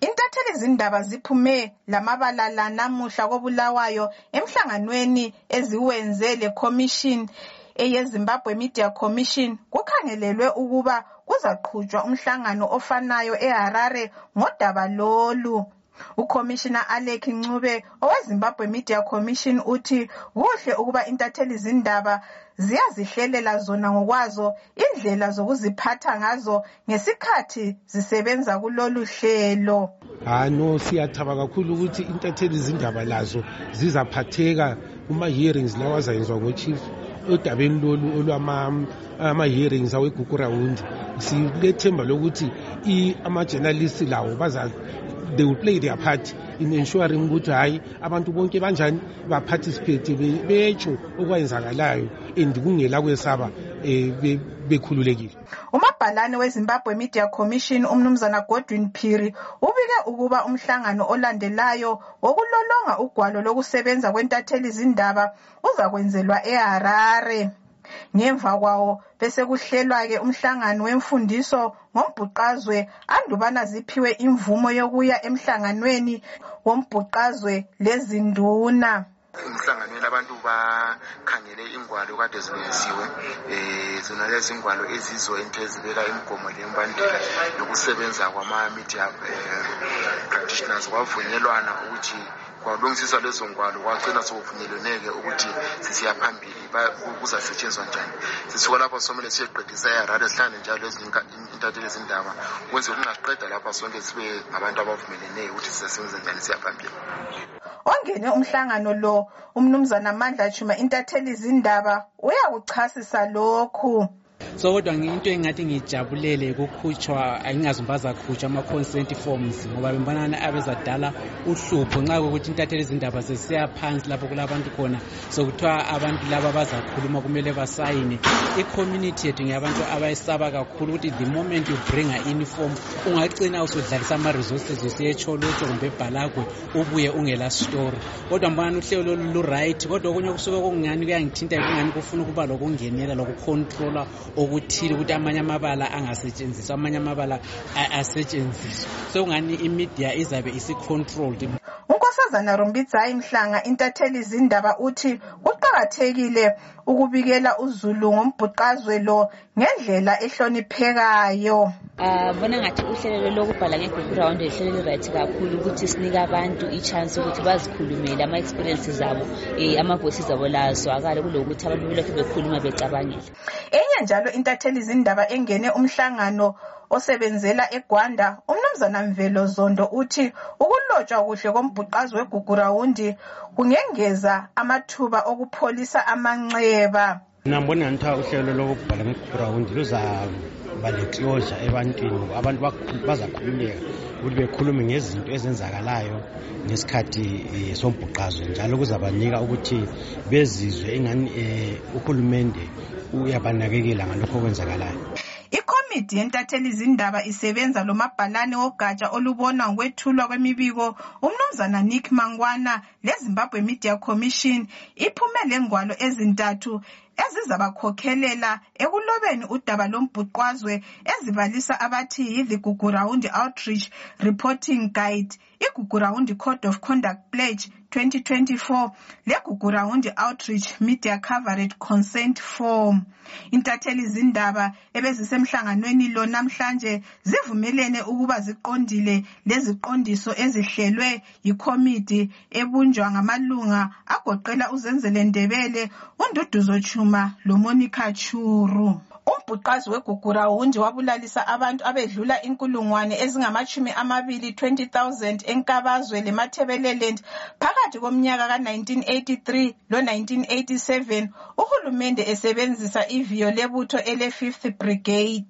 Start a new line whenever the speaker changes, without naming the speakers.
intatheli zindaba ziphume lamabala la namuhla kobulawayo emhlanganweni eziwenze le-commission eyezimbabwe media commission. Kukhangelelwe ukuba kuzaqhutshwa umhlangano ofanayo eharare ngodaba lolu. Ukhomishina alec ncube owezimbabwe media commission uthi kuhle ukuba intatheli zindaba ziyazihlelela zona ngokwazo indlela zokuziphatha ngazo ngesikhathi zisebenza kulolu hlelo.
Hayi no siyathaba kakhulu ukuthi intatheli zindaba lazo zizaphatheka kuma-hearings lawo azayenziwa ngo-chief. Odabeni lolu olwama-hearings awegugu rawundi. Silethemba lokuthi ama-journalist lawo they will play their part in ensuring ukuthi hhayi abantu bonke banjani baparticipate betsho okwenzakalayo and kungela kwesaba um bekhululekile.
Umabhalane wezimbabwe media commission umnumzana godwin phiri ubike ukuba umhlangano olandelayo wokulolonga ugwalo lokusebenza kwentatheli zindaba uzakwenzelwa eharare. Ngemva kwawo bese kuhlelwa-ke umhlangano wemfundiso ngombhuqazwe andubana ziphiwe imvumo yokuya emhlanganweni wombhuqazwe lezinduna.
Emhlanganweni abantu bakhangele ingwalo kade zilungisiwe um zona lezi ingwalo ezizo into ezibeka imigomo lembandela yokusebenza kwama-media um practitioners kwavunyelwana ukuthi kwalungisiswa lezo ngwalo kwagcina sokuvunyelweneke ukuthi sisiya phambili kuzasetshenziswa njani. Sisuka lapho somele siyeqedisa eharare sihlangane njalo ezinye intatheli ezindaba ukwenzela ukungaqeda lapha sonke sibe ngabantu abavumeleneyo ukuthi sizasebenza njani siya phambili.
Ongene umhlangano lo umnumzana mandla chuma intatheli zindaba uyakuchasisa lokhu.
So kodwa into engathi ngijabulele kukhutshwa angingazi umba azakhutshwa ama-consent forms ngoba bembonana abezadala uhlupho nxa kokuthi intatheli izindaba sesiya phansi lapho kulabantu khona. Sokuthiwa abantu laba bazakhuluma kumele basayine. I-community yethu ngeyabantu abayisaba kakhulu ukuthi the moment you bring in form ungagcina usudlalisa ama-resources usiyetsholotsho kumbe ebhalagwe ubuye ungela story. Kodwa mbonana uhlelo lolu lu-right kodwa okunye kusuke kungani kuyangithinta kungani kufuna ukuba lokungenela lokucontrola okuthile ukuthi amanye amabala angasetshenziswa amanye amabala asetshenziswe sekungani imidia izabe isi-controlled?
Unkosazana rumbidzayi mhlanga intatheli zindaba uthi kuqakathekile ukubikela uzulu ngombhuqazwe lo ngendlela ehloniphekayo.
Bona uh, ngathi uhlelo lokubhala ngegugu round ihlelo li-right kakhulu ukuthi sinike abantu i-chance ukuthi bazikhulumele ama-experiences abo um amavoices abo lazwakale kulokuthi abantu belokhu bekhuluma becabangile
enye njalo intatheli zindaba engene umhlangano osebenzela egwanda umnumzana mvelo zondo uthi ukulotshwa kuhle kombhuqazi wegugu rawundi kungengeza amathuba okupholisa amanxeba
mina mbona ngithiwa uhlelo lokubhala ngegugu rawundi luzaba le-closure ebantwini? Abantu bazakhululeka ukuthi bekhulume ngezinto ezenzakalayo ngesikhathi um sombhuqazwe njalo kuzabanika ukuthi bezizwe ingani um uhulumende uyabanakekela ngalokho okwenzakalayo.
Ikomidi yentatheli zindaba isebenza lomabhalane wogatsha olubona ngokwethulwa kwemibiko umnumzana nick mangwana lezimbabwe media commission iphume lengwalo ezintathu ezizabakhokhelela ekulobeni udaba lombhuqwazwe ezibalisa abathi yi-the gugurawundi outreach reporting guide igugurawundi code of conduct pledge 2024 legugurawundi outreach media coverage consent form. Intatheli zindaba ebezisemhlanganweni lo namhlanje zivumelene ukuba ziqondile leziqondiso ezihlelwe yikomidi ebunjwa ngamalunga agoqela uzenzele ndebele unduduzo chuma lomonica churu umbhuqazi wegugurawundi wabulalisa abantu abedlula inkulungwane ezingamashumi amabili 20,000 enkabazwe lemathebeleland phakathi komnyaka ka-1983 lo-1987 uhulumende esebenzisa iviyo lebutho ele-5th brigade.